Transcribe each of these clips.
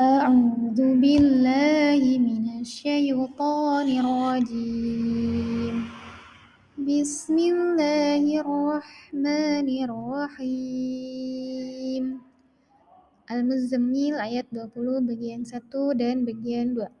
أعوذ بالله من الشيطان الرجيم بسم الله الرحمن الرحيم Al-Muzammil ayat 20 bagian 1 dan bagian 2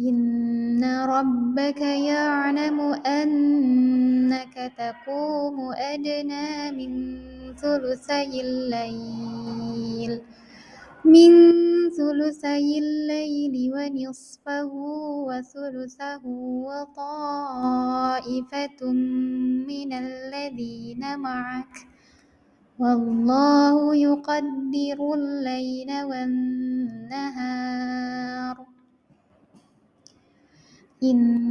Inna rabbaka ya'lamu annaka taqumu adna min thulusayil layl من ثلثي الليل ونصفه وثلثه وطائفة من الذين معك. والله يقدر الليل والنهار. إن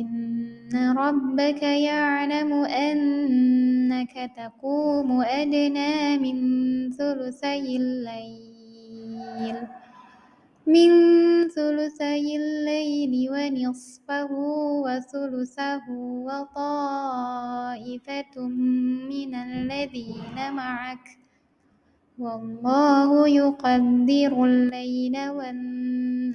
إن ربك يعلم أنك تقوم أدنى من ثلثي الليل. من ثلثي الليل ونصفه وثلثه وطائفة من الذين معك. والله يقدر الليل والنهار.